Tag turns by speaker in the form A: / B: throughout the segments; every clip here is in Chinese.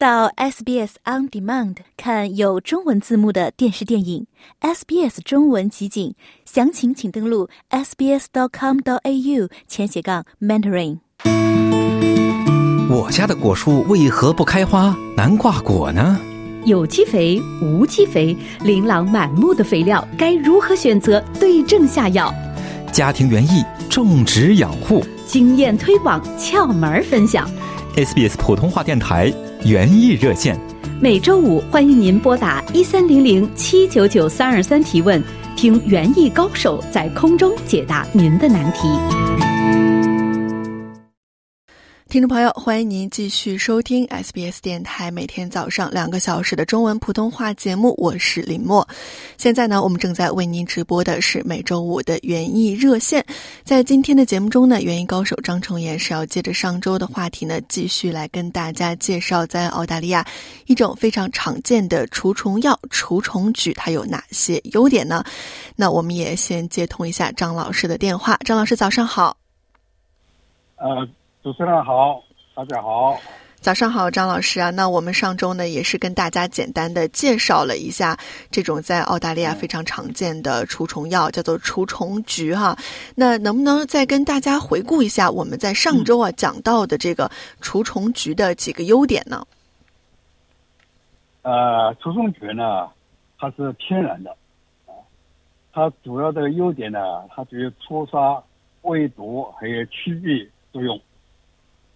A: 到 SBS On Demand 看有中文字幕的电视电影，SBS 中文集锦，详情请登录 sbs.com.au 前斜杠 mentoring。
B: 我家的果树为何不开花、难挂果呢？
C: 有机肥、无机肥，琳琅满目的肥料，该如何选择？对症下药。
B: 家庭园艺种植养护
C: 经验推广窍门分享。
B: SBS 普通话电台园艺热线，
C: 每周五欢迎您拨打一三零零七九九三二三提问，听园艺高手在空中解答您的难题。
D: 听众朋友，欢迎您继续收听 SBS 电台每天早上两个小时的中文普通话节目，我是林默。现在呢，我们正在为您直播的是每周五的园艺热线。在今天的节目中呢，园艺高手张崇岩是要接着上周的话题呢，继续来跟大家介绍在澳大利亚一种非常常见的除虫药——除虫菊，它有哪些优点呢？那我们也先接通一下张老师的电话。张老师，早上好。
E: 呃。主持人好，大家好，
D: 早上好，张老师啊。那我们上周呢，也是跟大家简单的介绍了一下这种在澳大利亚非常常见的除虫药，叫做除虫菊哈。那能不能再跟大家回顾一下我们在上周啊讲到的这个除虫菊的几个优点呢？
E: 呃，除虫菊呢，它是天然的啊，它主要的优点呢，它具有除杀、胃毒还有驱避作用。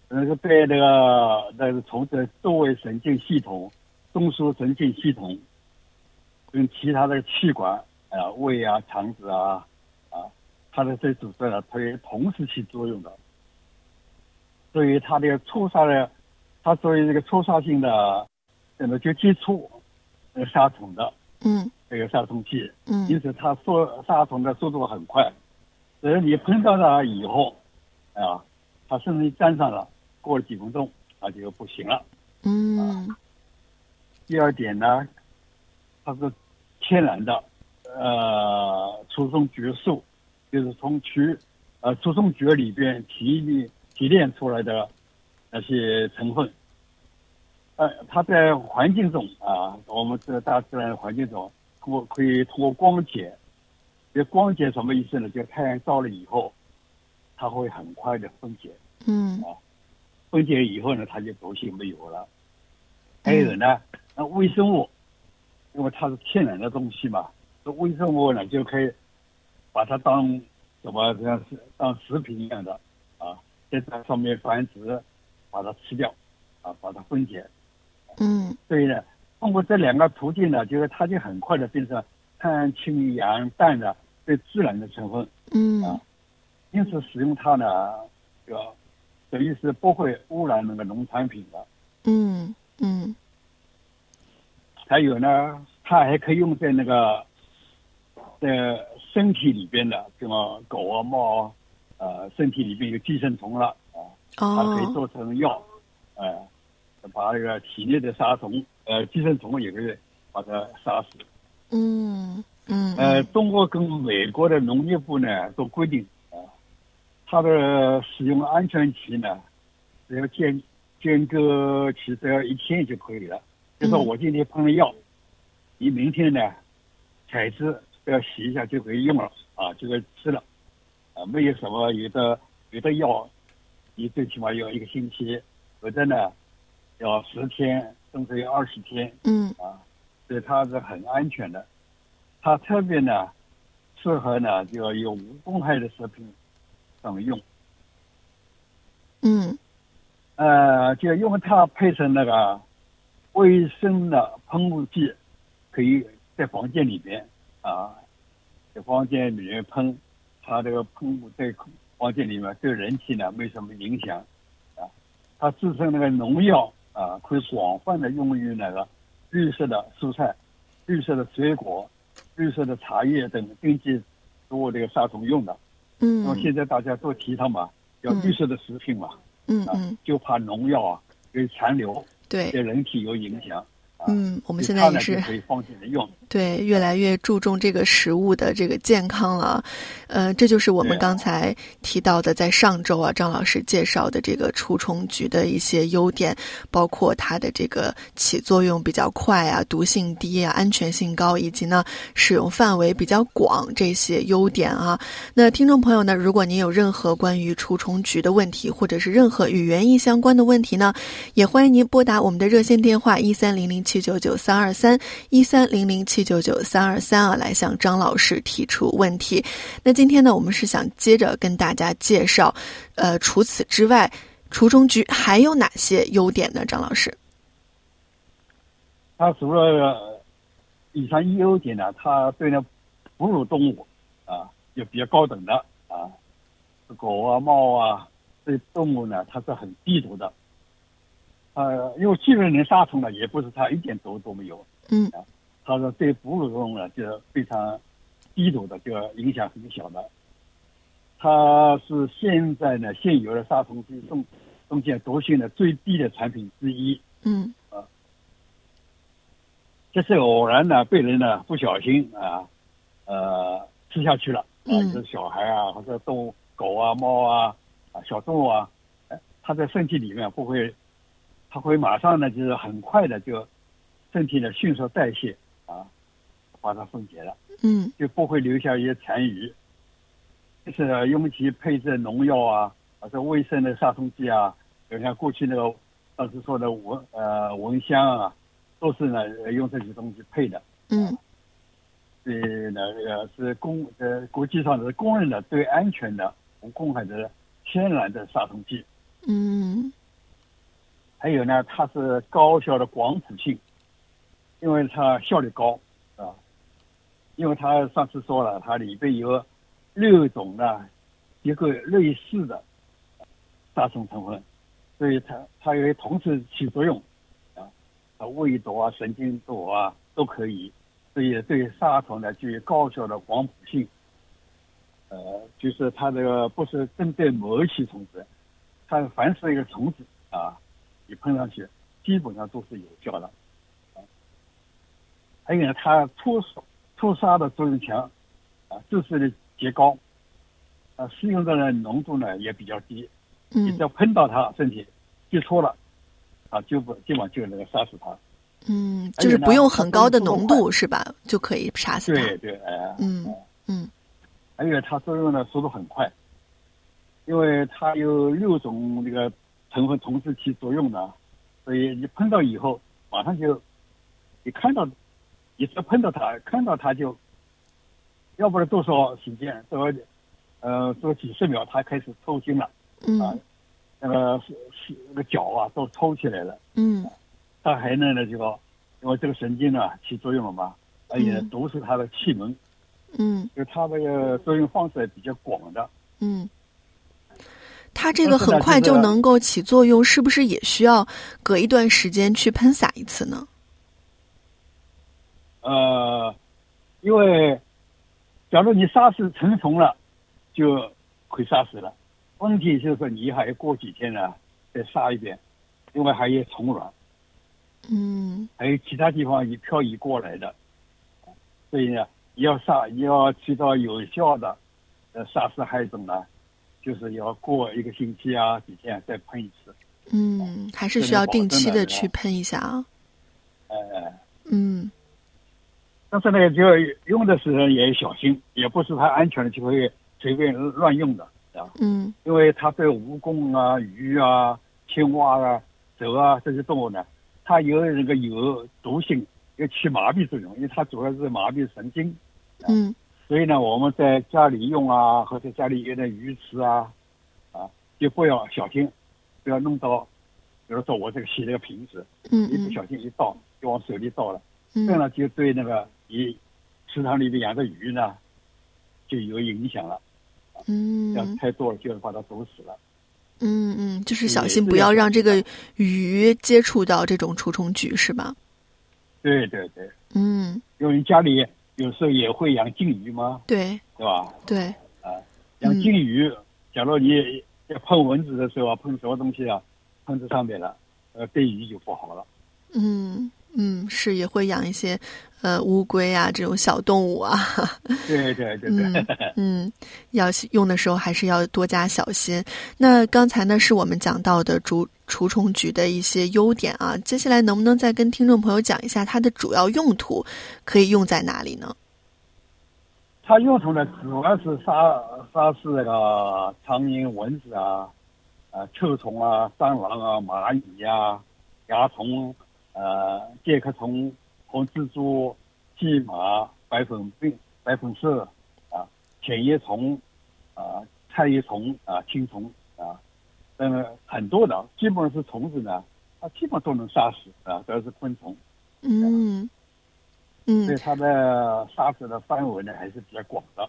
E: 那个对那个那个虫子周围神经系统、中枢神经系统跟其他的器官啊、胃啊、肠子啊啊，它的这组织呢，它也同时起作用的。所以它的初杀的，它作为这个初杀性的，那么就接触那个杀虫的，
D: 嗯，
E: 这个杀虫剂，
D: 嗯，
E: 因此它速杀虫的速度很快。所以你喷到它以后，啊，它甚至沾上了。过了几分钟，啊就不行了。
D: 嗯。
E: 第二点呢，它是天然的，呃，除虫菊素，就是从菊，呃，除虫菊里边提炼提炼出来的那些成分。呃，它在环境中啊，我们这大自然环境中，通过可以通过光解，这光解什么意思呢？就太阳照了以后，它会很快的分解。
D: 嗯。
E: 啊。分解以后呢，它就毒性没有了。还有呢，那微生物，因为它是天然的东西嘛，这微生物呢就可以把它当什么像是当食品一样的啊，在它上面繁殖，把它吃掉，啊，把它分解。
D: 嗯。
E: 所以呢，通过这两个途径呢，就是它就很快的变成碳、氢、氧、氮的最自然的成分。
D: 嗯。
E: 啊，因此使用它呢，要。等于是不会污染那个农产品的。
D: 嗯嗯。
E: 还有呢，它还可以用在那个在身体里边的，什么狗啊、猫啊，呃，身体里边有寄生虫了啊，它可以做成药，哎，把那个体内的杀虫，呃，寄生虫也可以把它杀死。
D: 嗯嗯。
E: 呃，中国跟美国的农业部呢都规定。它的使用安全期呢，只要间间隔期只要一天就可以了。就说我今天喷了药，你明天呢采汁不要洗一下就可以用了啊，就可以吃了啊，没有什么有的有的药，你最起码要一个星期，有的呢要十天甚至要二十天。
D: 嗯
E: 啊，所以它是很安全的。它特别呢适合呢就要有无公害的食品。怎么用？
D: 嗯，
E: 呃，就用它配成那个卫生的喷雾剂，可以在房间里面啊，在房间里面喷，它这个喷雾在房间里面对人体呢没什么影响啊。它制成那个农药啊，可以广泛的用于那个绿色的蔬菜、绿色的水果、绿色的茶叶等经济做这个杀虫用的。
D: 嗯，
E: 那么现在大家都提倡嘛，要绿色的食品嘛，
D: 嗯嗯，
E: 就怕农药啊，对残留，
D: 对，
E: 对人体有影响。啊。
D: 嗯，我们现在也是
E: 可以放心的用。
D: 对，越来越注重这个食物的这个健康了，呃，这就是我们刚才提到的，在上周啊，张老师介绍的这个除虫菊的一些优点，包括它的这个起作用比较快啊，毒性低啊，安全性高，以及呢使用范围比较广这些优点啊。那听众朋友呢，如果您有任何关于除虫菊的问题，或者是任何与园艺相关的问题呢，也欢迎您拨打我们的热线电话一三零零七七九九三二三一三零零七九九三二三啊，来向张老师提出问题。那今天呢，我们是想接着跟大家介绍，呃，除此之外，除虫菊还有哪些优点呢？张老师？
E: 它除了以上优点呢，它对那哺乳动物啊，就比较高等的啊，狗啊、猫啊这些动物呢，它是很低毒的。呃，因为既然能杀虫呢，也不是它一点毒都没有。
D: 嗯
E: 它说对哺乳动物呢，就是非常低毒的，这个影响很小的。它是现在呢现有的杀虫剂中中间毒性的最低的产品之一。
D: 嗯
E: 这是偶然呢被人呢不小心啊呃吃下去了啊，
D: 嗯
E: 就是小孩啊或者动物狗啊猫啊啊小动物啊，哎它在身体里面不会，它会马上呢就是很快的就身体呢迅速代谢啊，把它分解了。
D: 嗯
E: 就不会留下一些残余。就是用其配置农药啊，或者卫生的杀虫剂啊，就像过去那个当时说的蚊呃蚊香啊，都是呢呃用这些东西配的。
D: 嗯
E: 所以呢，这个是公呃国际上是公认的最安全的无公害的天然的杀虫剂。
D: 嗯
E: 还有呢，它是高效的广谱性，因为它效率高啊，因为它上次说了，它里边有六种的一个类似的杀虫成分，所以它它可以同时起作用啊，它胃毒啊、神经毒啊都可以，所以对杀虫呢具有高效的广谱性。呃，就是它这个不是针对某一期虫子，它凡是一个虫子啊，你喷上去基本上都是有效的。啊，还有呢，它出出杀的作用强，啊，致死率极高，啊，适用的呢浓度呢也比较低，你只
D: 嗯
E: 要喷到它身体接触了，啊，就不基本上就能够杀死它。
D: 嗯，就是不用很高的浓度是吧？就可以杀死它。
E: 对对，哎、
D: 嗯
E: 哎
D: 嗯
E: 还有它作用的速度很快，因为它有六种那个成分同时起作用的，所以你碰到以后，马上就你看到，你只要碰到它，看到它就，要不然多少时间，这个呃，这个几十秒，它开始抽筋了，啊
D: 嗯
E: 那个是是那个脚啊都抽起来了，
D: 嗯
E: 它还能呢就说，因为这个神经呢起作用了嘛，而且
D: 嗯
E: 毒死它的气门。
D: 嗯。
E: 就它这个作用方式比较广的。
D: 嗯，它这个很快就能够起作用，是不是也需要隔一段时间去喷洒一次呢？
E: 呃，因为假如你杀死成虫了，就可以杀死了。问题就是说你还要过几天呢，再杀一遍，另外还有虫卵，
D: 嗯
E: 还有其他地方也漂移过来的，所以呢，要杀，要起到有效的呃杀死害虫呢，就是要过一个星期啊几天再喷一次。
D: 嗯，还是需要定期的去喷一下啊。
E: 呃，
D: 嗯
E: 但是呢，就用的时候也要小心，也不是太安全的就会随便乱用的啊。
D: 嗯
E: 因为它对蜈蚣啊、鱼啊、青蛙啊、蛇啊这些动物呢，它有那个有毒性，有起麻痹作用，因为它主要是麻痹神经。
D: 嗯
E: 所以呢，我们在家里用啊，或者家里有点鱼池啊，啊，就不要小心，不要弄到，比如说我这个洗这个瓶子，
D: 嗯嗯。
E: 一不小心一倒就往手里倒了，这样
D: 嗯
E: 呢就对那个你池塘里面养的鱼呢就有影响了，
D: 嗯。
E: 太多了就要把它毒死了。
D: 嗯嗯，就是小心不要让这个鱼接触到这种除虫菊，是吧？
E: 对对对，
D: 嗯，
E: 因为你家里有时候也会养金鱼吗，
D: 对。
E: 对吧？
D: 对，
E: 啊，养
D: 嗯
E: 金鱼，假如你要碰蚊子的时候啊，碰什么东西啊，碰在上面了，呃，对鱼就不好了。
D: 嗯嗯，是也会养一些呃乌龟啊这种小动物啊。
E: 对对对对，
D: 嗯，要用的时候还是要多加小心。那刚才呢是我们讲到的竹除虫菊的一些优点啊，接下来能不能再跟听众朋友讲一下它的主要用途，可以用在哪里呢？
E: 它用途呢主要是杀杀死那个苍蝇、蚊子啊。啊，臭虫啊，蟑螂啊，蚂蚁呀，蚜虫，呃，介壳虫，红蜘蛛，蓟马，白粉病，白粉虱，啊，浅叶虫，啊，菜叶虫，啊，青虫，啊，那么很多的，基本上是虫子呢，它基本都能杀死，啊，主要是昆虫。
D: 嗯，嗯，
E: 所以它的杀死的范围呢还是比较广的。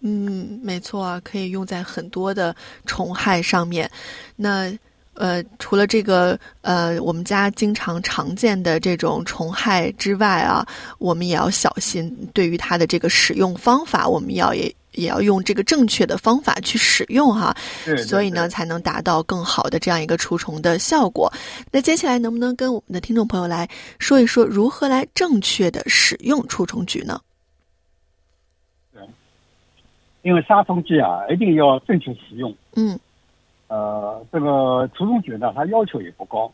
D: 嗯，没错啊，可以用在很多的虫害上面。那呃，除了这个呃，我们家经常常见的这种虫害之外啊，我们也要小心。对于它的这个使用方法，我们要也也要用这个正确的方法去使用哈。所以呢，才能达到更好的这样一个除虫的效果。那接下来能不能跟我们的听众朋友来说一说，如何来正确的使用除虫菊呢？
E: 因为杀虫剂啊，一定要正确使用。
D: 嗯。
E: 呃，这个除虫菊呢，它要求也不高，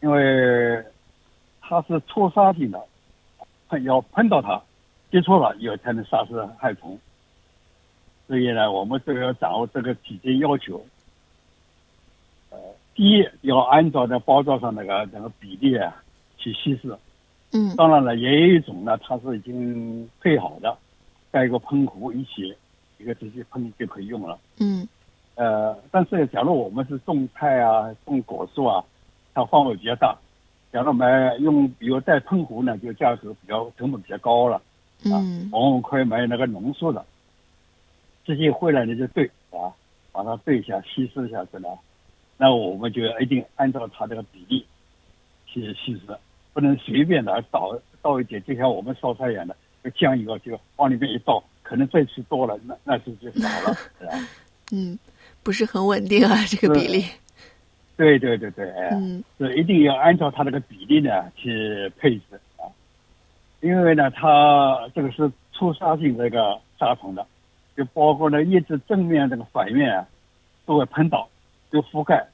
E: 因为它是初杀性的，喷要喷到它，接触了以后才能杀死害虫。所以呢，我们这个要掌握这个体积要求。呃，第一要按照那包装上那个那个比例啊去稀释。
D: 嗯。
E: 当然了，也有一种呢，它是已经配好的。带一个喷壶一起，一个直接喷就可以用了。
D: 嗯。
E: 呃，但是假如我们是种菜啊、种果树啊，它范围比较大。假如我们用，比如带喷壶呢，就价格比较成本比较高了。
D: 嗯。
E: 我们可以买那个浓缩的，直接回来你就兑啊，把它兑一下、稀释一下子呢。那我们就一定按照它这个比例去稀释，不能随便的倒倒一点，就像我们烧菜一样的。酱油就往里面一倒，可能这次多了，那那次就少了，是吧？
D: 嗯，不是很稳定啊，这个比例。
E: 对对对对，哎，是一定要按照它这个比例呢去配置啊，因为呢，它这个是初杀性这个杀虫的，就包括呢叶子正面这个反面啊，都会喷倒，就覆盖，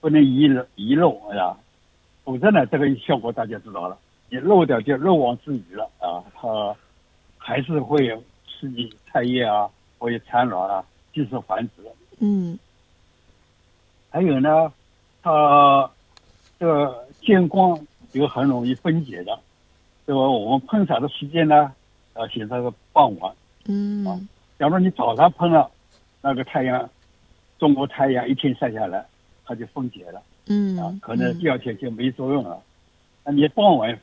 E: 不能遗漏遗漏，是吧？否则呢，这个效果大家知道了，你漏掉就漏网之鱼了啊，它。还是会刺激菜叶啊，或者产卵啊，继续繁殖。
D: 嗯。
E: 还有呢，它这个见光就很容易分解的，对吧？我们喷洒的时间呢，呃，现在是傍晚。
D: 嗯。
E: 啊，假如你早上喷了，那个太阳，中国太阳一天晒下来，它就分解了。
D: 嗯。
E: 啊，可能第二天就没作用了。那你傍晚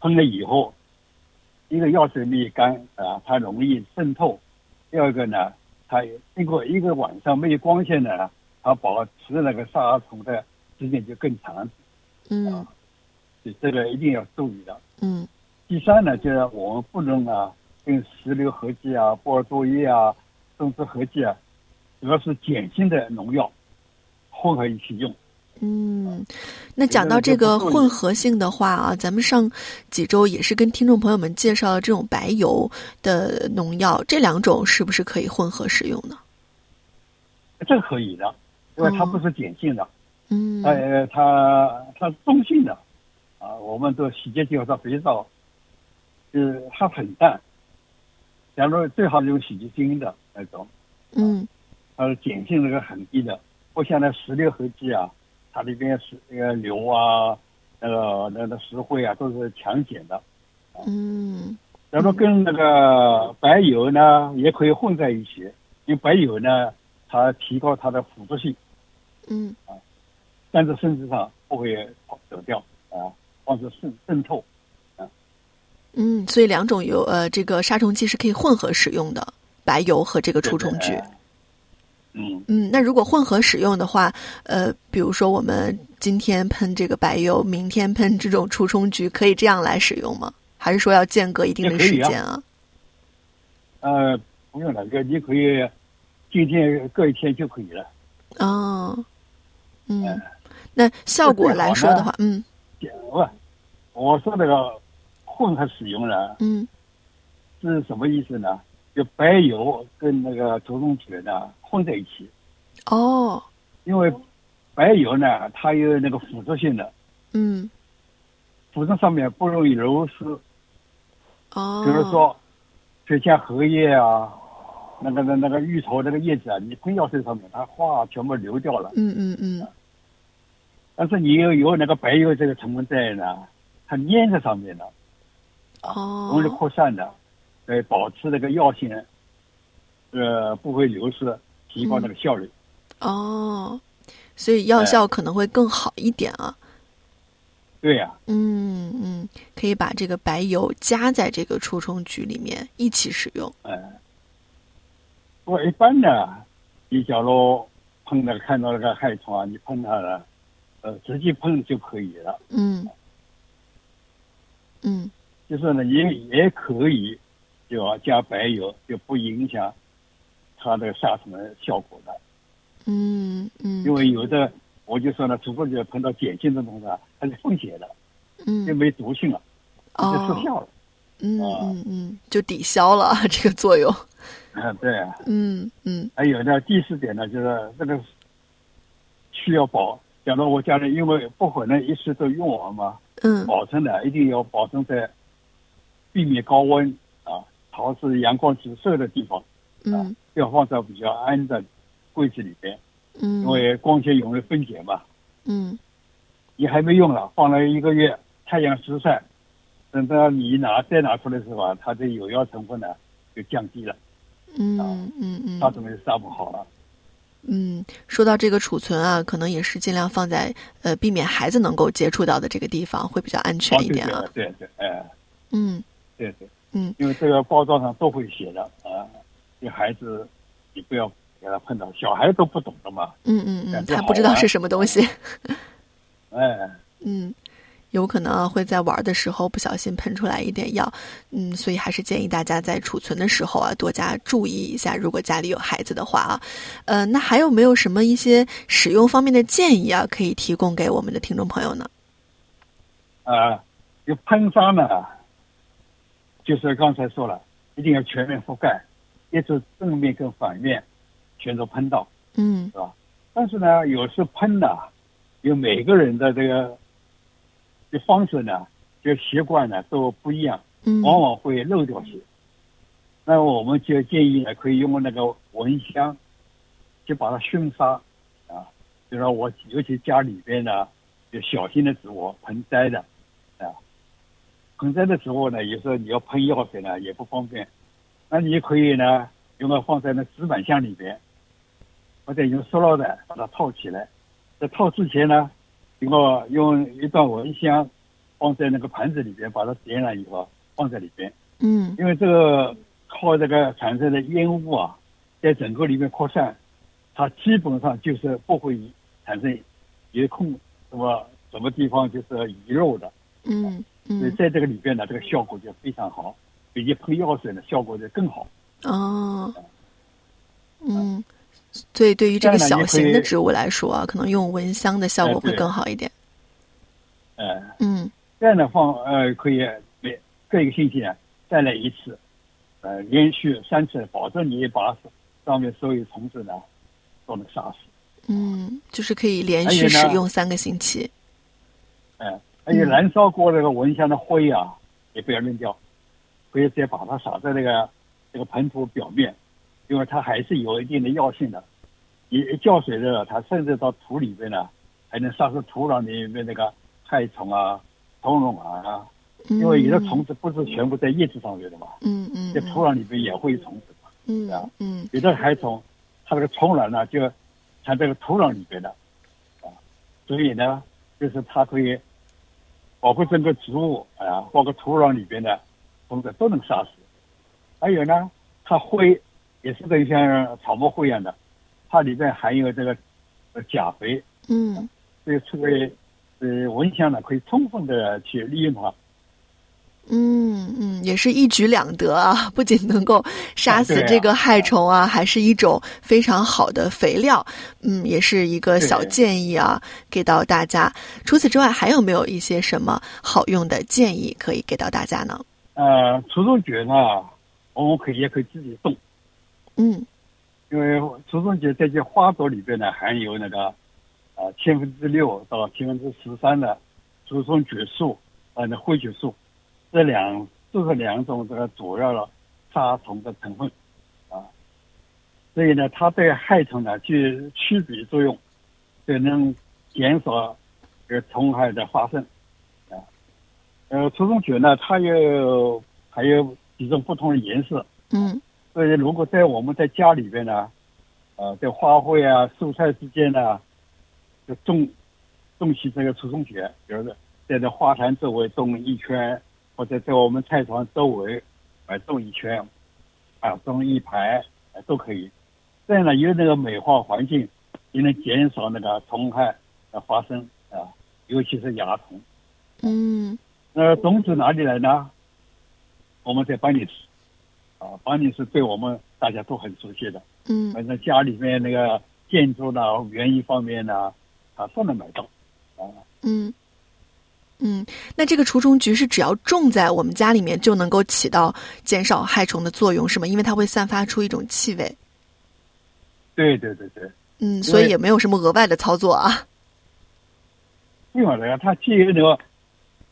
E: 喷了以后。一个药水没干啊，它容易渗透；第二个呢，它经过一个晚上没有光线呢，它保持那个杀虫的时间就更长。
D: 嗯，
E: 所以这个一定要注意的。
D: 嗯。
E: 第三呢，就是我们不能啊，跟石榴合剂啊、波尔多液啊、种植合剂啊，主要是碱性的农药混合一起用。
D: 嗯，那讲到这个混合性的话啊，咱们上几周也是跟听众朋友们介绍了这种白油的农药，这两种是不是可以混合使用呢？
E: 这可以的，因为它不是碱性的，
D: 嗯，
E: 呃，它它是中性的，啊，我们都洗洁精和肥皂，就是它很淡，假如最好用洗洁精的那种，
D: 嗯，
E: 它的碱性那个很低的，不像那石榴合剂啊。它里边是那个硫啊，那个那个石灰啊，都是强碱的。
D: 嗯。
E: 然后跟那个白油呢，也可以混在一起，因为白油呢，它提高它的腐蚀性。
D: 嗯。
E: 啊，但是身体上不会走掉啊，防止渗渗透。啊。
D: 嗯，所以两种油呃，这个杀虫剂是可以混合使用的，白油和这个除虫菊。
E: 嗯
D: 嗯，那如果混合使用的话，呃，比如说我们今天喷这个白油，明天喷这种除虫菊，可以这样来使用吗？还是说要间隔一定的时间啊？
E: 呃，不用了，这你可以今天隔一天就可以了。
D: 哦，嗯，那效果来说的话，嗯，
E: 我我说这个混合使用呢，
D: 嗯
E: 是什么意思呢？就白油跟那个除虫菊呢混在一起，
D: 哦。
E: 因为白油呢它有那个腐蚀性的，
D: 嗯。
E: 腐蚀上面不容易流失，
D: 哦，
E: 比如说，就像荷叶啊，那个那那个芋头那个叶子啊，你喷药水上面，它花全部流掉了。
D: 嗯嗯嗯。
E: 但是你有有那个白油这个成分在呢，它粘在上面的，
D: 哦，
E: 容易扩散的，呃，保持那个药性，呃，不会流失，提高那个效率。
D: 哦，所以药效可能会更好一点啊。
E: 对呀、
D: 嗯嗯，可以把这个白油加在这个除虫菊里面一起使用。
E: 嗯、不过一般呢，你假如碰到看到那个害虫啊，你碰它了，呃，直接碰就可以了。
D: 嗯嗯
E: 就是呢，也也可以，就要加白油，就不影响它的杀虫的效果的。
D: 嗯嗯，
E: 因为有的我就说呢，除非就碰到碱性的东西啊，它是混血的，就
D: 嗯
E: 没毒性了，就
D: 哦
E: 失效了。
D: 嗯
E: 啊
D: 嗯嗯，就抵消了 这个作用。
E: 嗯，对啊。
D: 嗯嗯
E: 还有呢，第四点呢，就是这个需要保。假如我家里因为不可能一次都用完嘛，
D: 嗯
E: 保存的一定要保存在避免高温啊、潮湿、阳光直射的地方，
D: 嗯。
E: 要放在比较安的柜子里边。
D: 嗯，
E: 因为光线容易分解嘛，
D: 嗯。
E: 你还没用了，放了一个月，太阳直晒，等到你拿再拿出来的时候啊，它的有效成分呢就降低了，
D: 嗯嗯嗯。
E: 杀虫就杀不好了。
D: 嗯，说到这个储存啊，可能也是尽量放在呃避免孩子能够接触到的这个地方，会比较安全一点啊。
E: 对对对，哎，
D: 嗯。
E: 对对，
D: 嗯。
E: 因为这个包装上都会写的啊，给孩子你不要给他碰到，小孩都不懂的嘛，
D: 嗯嗯嗯，他不知道是什么东西。
E: 哎，
D: 嗯，有可能啊会在玩的时候不小心喷出来一点药，嗯，所以还是建议大家在储存的时候啊多加注意一下，如果家里有孩子的话啊，呃，那还有没有什么一些使用方面的建议啊，可以提供给我们的听众朋友呢？
E: 啊，有喷砂呢，就是刚才说了，一定要全面覆盖，一直正面跟反面全都喷到。
D: 嗯
E: 是吧？但是呢，有时喷呢，有每个人的这个的方式呢，就习惯呢都不一样，
D: 嗯，
E: 往往会漏掉些。那我们就建议呢，可以用那个蚊香，就把它熏杀啊。就说我尤其家里边呢，有小型的植物盆栽的啊，盆栽的植物呢，有时候你要喷药水呢也不方便，那你可以呢用它放在那纸板箱里边。或者用塑料袋把它套起来，在套之前呢，用个用一段蚊香放在那个盘子里边，把它点燃以后放在里边，
D: 嗯。
E: 因为这个靠这个产生的烟雾啊，在整个里面扩散，它基本上就是不会产生有空什么什么地方就是遗漏的，
D: 嗯嗯。
E: 所以在这个里边呢，这个效果就非常好，比你喷药水呢效果就更好。
D: 哦，嗯，所以对于这个小型的植物来说啊，可能用蚊香的效果会更好一点。
E: 呃，
D: 嗯
E: 这样的放呃可以每隔一个星期呢再来一次，呃连续三次，保证你把上面所有虫子呢都能杀死。
D: 嗯，就是可以连续使用三个星期。
E: 呃，而且燃烧过这个蚊香的灰啊，也不要扔掉，可以再把它撒在那个这个盆土表面，因为它还是有一定的药性的。你一浇水的，它甚至到土里边呢，还能杀死土壤里面那个害虫啊、虫卵啊。
D: 因
E: 为有的虫子不是全部在叶子上面的嘛，
D: 嗯嗯
E: 在土壤里边也会有虫子嘛。
D: 嗯
E: 啊
D: 嗯
E: 有的害虫，它这个虫卵呢就藏这个土壤里边的，啊，所以呢，就是它可以保护整个植物啊，包括土壤里边的虫子都能杀死。还有呢，它灰也是跟像草木灰一样的，它里边含有这个呃钾肥，
D: 嗯
E: 所以作为呃蚊香呢可以充分的去利用它，
D: 嗯嗯，也是一举两得啊！不仅能够杀死这个害虫啊，还是一种非常好的肥料。嗯，也是一个小建议啊，给到大家。除此之外，还有没有一些什么好用的建议可以给到大家呢？
E: 呃，除虫菊呢，我们可以也可以自己种。
D: 嗯，
E: 因为除虫菊这些花朵里边呢，含有那个呃千分之六到千分之十三的除虫菊素，呃，那灰菊素。这两这是两种这个主要的杀虫的成分，啊，所以呢，它对害虫呢具驱避作用，就能减少这个虫害的发生，啊，呃，除虫卷呢，它有还有几种不同的颜色，
D: 嗯，
E: 所以如果在我们在家里边呢，呃，在花卉啊、蔬菜之间呢，就种种起这个除虫蕨，比如说在这花坛周围种一圈。或者在我们菜场周围，啊，种一圈，啊，种一排，都可以。这样呢，有那个美化环境，也能减少那个虫害的发生啊，尤其是蚜虫。
D: 嗯。
E: 那种子哪里来呢？我们在班尼市，啊，班尼市对我们大家都很熟悉的。
D: 嗯。
E: 反正家里面那个建筑呢，园艺方面呢，啊，都能买到。啊。
D: 嗯。嗯，那这个除虫菊是只要种在我们家里面就能够起到减少害虫的作用，是吗？因为它会散发出一种气味。
E: 对对对对。
D: 嗯，所以也没有什么额外的操作啊。
E: 不用的呀，它既有那个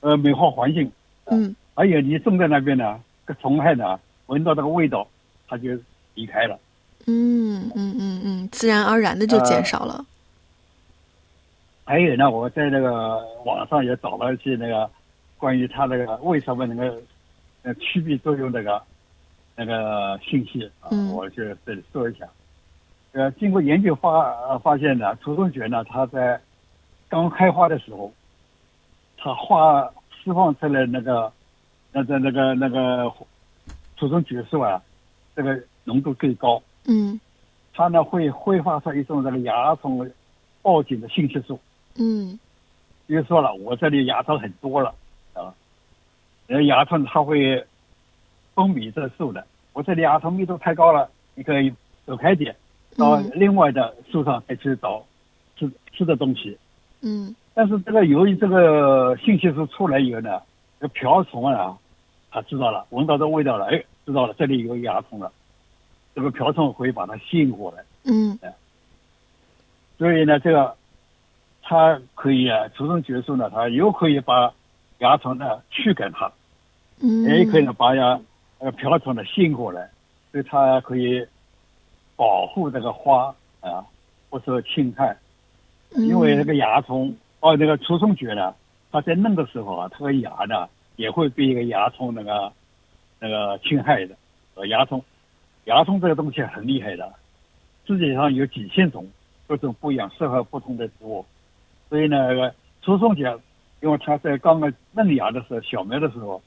E: 呃美化环境，
D: 嗯，
E: 还有你种在那边呢，个虫害呢闻到这个味道，它就离开了。
D: 嗯嗯嗯嗯，自然而然的就减少了。
E: 还有呢，我在那个网上也找了一些那个关于它那个为什么能够呃驱避作用那个那个信息啊，我就这里说一下。呃，经过研究发发现呢，除虫蕨呢，它在刚开花的时候，它化释放出来那个那个那个那个储存激素啊，这个浓度最高。
D: 嗯。
E: 它呢会挥发出一种这个蚜虫报警的信息素。
D: 嗯，
E: 比如说了，我这里蚜虫很多了啊，呃，蚜虫它会分泌这树的，我这里蚜虫密度太高了，你可以走开点，到另外的树上再去找吃吃的东西。
D: 嗯，
E: 但是这个由于这个信息是出来以后呢，这瓢虫啊，它知道了，闻到这味道了，哎，知道了这里有蚜虫了，这个瓢虫会把它吸引过来。
D: 嗯，
E: 所以呢，这个。它可以啊，除虫结束呢，它又可以把蚜虫呢驱赶它，
D: 嗯，
E: 也可以呢把蚜呃瓢虫呢吸引过来，所以它可以保护这个花啊不受侵害。因为这个蚜虫哦，那个除虫蕨呢，它在嫩的时候啊，它的芽呢也会被一个蚜虫那个那个侵害的。呃，蚜虫，蚜虫这个东西很厉害的，世界上有几千种，各种不一样，适合不同的植物。所以呢，除虫节，因为它在刚刚嫩芽的时候、小苗的时候，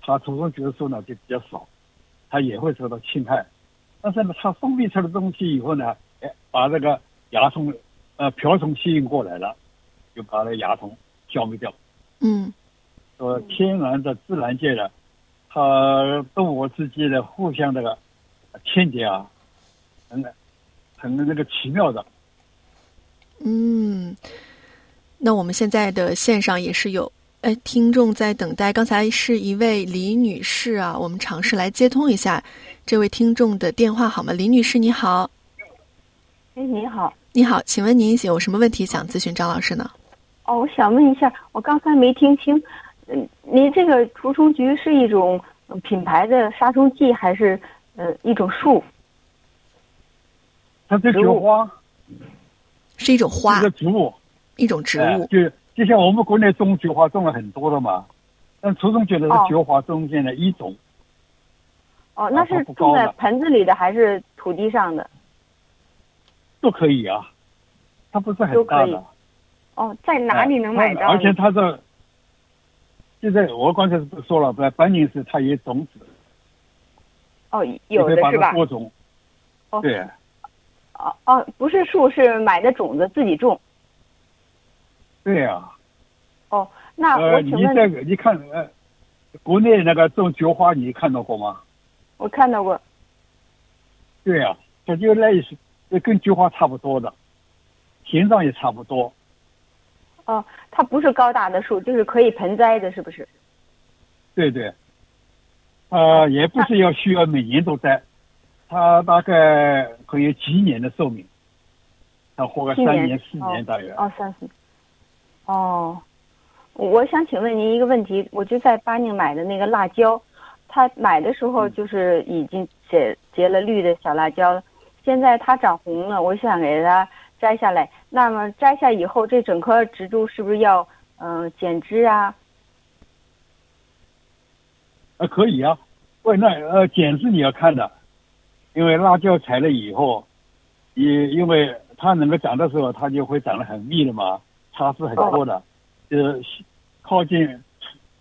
E: 它除虫节数呢就比较少，它也会受到侵害。但是呢，它分泌出的东西以后呢，哎，把这个蚜虫、呃瓢虫吸引过来了，就把那牙虫消灭掉。
D: 嗯，
E: 说天然的、自然界的，它动物之间的互相这个牵结啊，很很那个奇妙的。
D: 嗯。那我们现在的线上也是有哎听众在等待，刚才是一位李女士啊，我们尝试来接通一下这位听众的电话好吗？李女士你好，
F: 哎你好，
D: 你好，请问您有什么问题想咨询张老师呢？
F: 哦，我想问一下，我刚才没听清，嗯，您这个除虫菊是一种品牌的杀虫剂还是呃一种树？
E: 它是菊花，
D: 是一种花，
E: 一个植物。
D: 一种植物，
E: 就就像我们国内种菊花种了很多的嘛，但除虫菊呢是菊花中间的一种。
F: 哦，那是种在盆子里的还是土地上的？
E: 都可以啊，它不是很大的。
F: 哦，在哪里能买到？
E: 而且他这，现在我刚才不说了，在班宁市它有种子。
F: 哦，有的是吧？
E: 播种。
F: 哦。
E: 对。
F: 哦哦，不是树，是买的种子自己种。
E: 对呀，
F: 哦，那我请问，
E: 你这个你看，呃，国内那个种菊花，你看到过吗？
F: 我看到过。
E: 对呀、它就类似，跟菊花差不多的，形状也差不多。
F: 哦，它不是高大的树，就是可以盆栽的，是不是？
E: 对对，呃，也不是要需要每年都栽，它大概可以几年的寿命，它活个三年四年大约。
F: 哦，三四。哦，我想请问您一个问题，我就在巴宁买的那个辣椒，它买的时候就是已经结结了绿的小辣椒了，现在它长红了，我想给它摘下来。那么摘下以后，这整棵植株是不是要嗯、剪枝啊？
E: 啊，可以啊，喂，那呃，剪枝你要看的，因为辣椒采了以后，也因为它能够长的时候，它就会长得很密的嘛，插枝很多的，就是靠近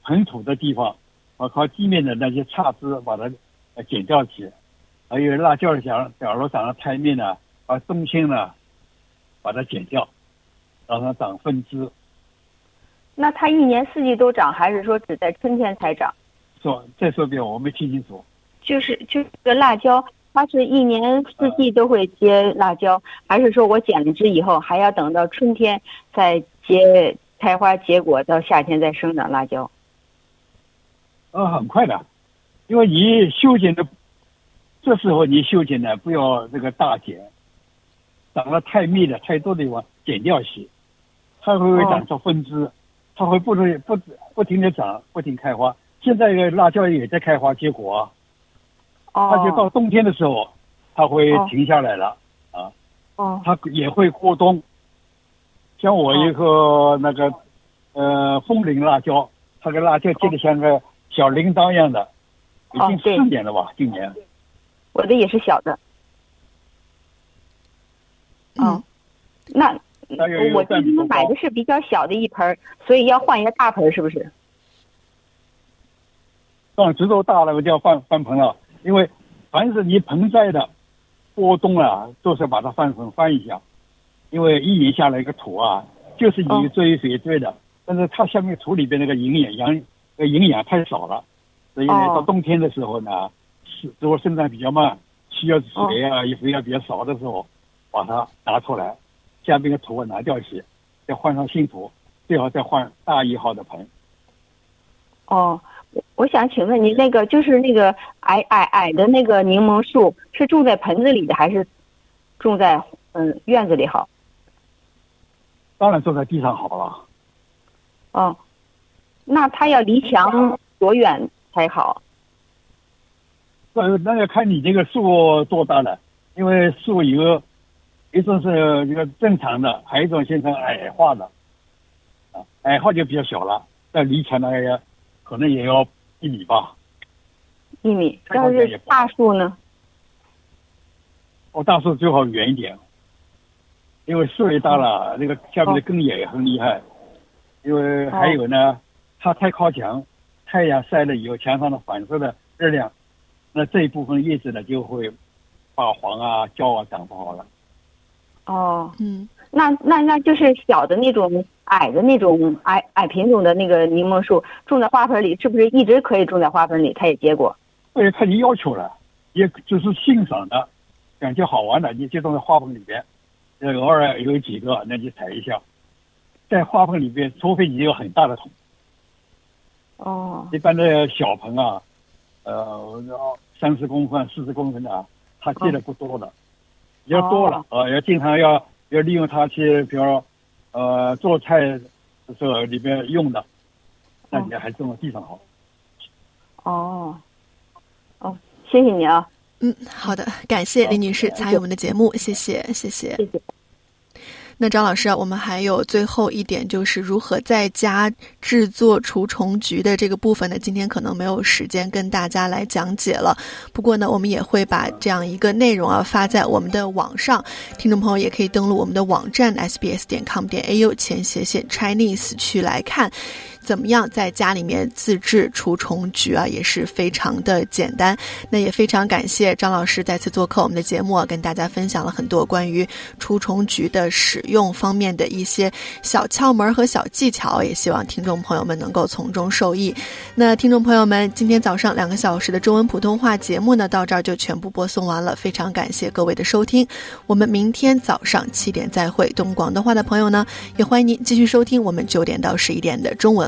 E: 盆土的地方，啊，靠地面的那些插枝把它剪掉去，还有辣椒假假如长得太密呢，把中心呢把它剪掉，让它长分枝。
F: 那它一年四季都长，还是说只在春天才长？
E: 说再说一遍，我没听清楚。
F: 就是就是这个辣椒，它是一年四季都会结辣椒，还是说我剪了枝以后还要等到春天再结开花结果，到夏天再生长辣椒？
E: 呃，很快的，因为你修剪的，这时候你修剪呢，不要这个大剪，长得太密了、太多的地方剪掉些，它会会长出分枝，它会不停不不停的长，不停开花。现在这个辣椒也在开花结果啊，
F: 哦，
E: 它就到冬天的时候，它会
F: 哦
E: 停下来了，
F: 哦
E: 它也会过冬。像我一个那个呃风铃辣椒，它个辣椒结的像个小铃铛一样的，已经四年了吧？今年。
F: 我的也是小的。
D: 嗯。
F: 哦，那
E: 大约有
F: 我今天买的是比较小的一盆儿，所以要换一个大盆儿，是不是？
E: 当植株大了，我就要换换盆了，因为凡是你盆栽的播冬啊，都是把它翻盆翻一下，因为一年下来一个土啊，就是
F: 哦
E: 你追水追的，但是它下面土里边那个营养养呃营养太少了，所以呢，
F: 哦。
E: 到冬天的时候呢，是如果生长比较慢，需要水啊、肥啊比较少的时候，把它拿出来，下面的土啊拿掉一些，再换上新土，最好再换大一号的盆。
F: 哦，我我想请问您，那个就是那个矮矮矮的那个柠檬树，是种在盆子里的，还是种在嗯院子里好？
E: 当然种在地上好了。
F: 哦，那它要离墙多远才好？
E: 那，那要看你这个树多大了，因为树有一种是一个正常的，还有一种形成矮化的，啊，矮化就比较小了，但离墙大概可能也要一米吧。
F: 一米。
E: 太
F: 要是大树呢？
E: 哦，大树最好远一点，因为树也大了，那个下面的根也很厉害。因为还有呢，它太靠墙，太阳晒了以后，墙上的反射的热量，那这一部分叶子呢就会发黄啊、焦啊，长不好了。
F: 哦，
D: 嗯
F: 那那那就是小的那种矮的那种矮矮品种的那个柠檬树，种在花盆里，是不是一直可以种在花盆里？它也结果？
E: 所以看你要求了，也就是欣赏的，感觉好玩的，你就种在花盆里边，呃，偶尔有几个，那就采一下。在花盆里边，除非你有很大的桶，
F: 哦
E: 一般的小盆啊，呃，三十公分、四十公分的啊，它结的不多的，要多了，啊，要经常要要利用它去，比如说，呃，做菜的时候里边用的，那你还种在地上好。
F: 哦哦，谢谢你啊，
D: 嗯，好的，感谢李女士参与我们的节目，谢谢谢谢。
F: 谢谢。
D: 那张老师啊，我们还有最后一点，就是如何在家制作除虫菊的这个部分呢？今天可能没有时间跟大家来讲解了。不过呢，我们也会把这样一个内容啊发在我们的网上，听众朋友也可以登录我们的网站 sbs 点 com 点 au 前斜线 Chinese 去来看。怎么样在家里面自制除虫菊啊，也是非常的简单。那也非常感谢张老师再次做客我们的节目，跟大家分享了很多关于除虫菊的使用方面的一些小窍门和小技巧，也希望听众朋友们能够从中受益。那听众朋友们，今天早上两个小时的中文普通话节目呢，到这儿就全部播送完了，非常感谢各位的收听。我们明天早上七点再会。懂广东话的朋友呢，也欢迎您继续收听我们九点到十一点的中文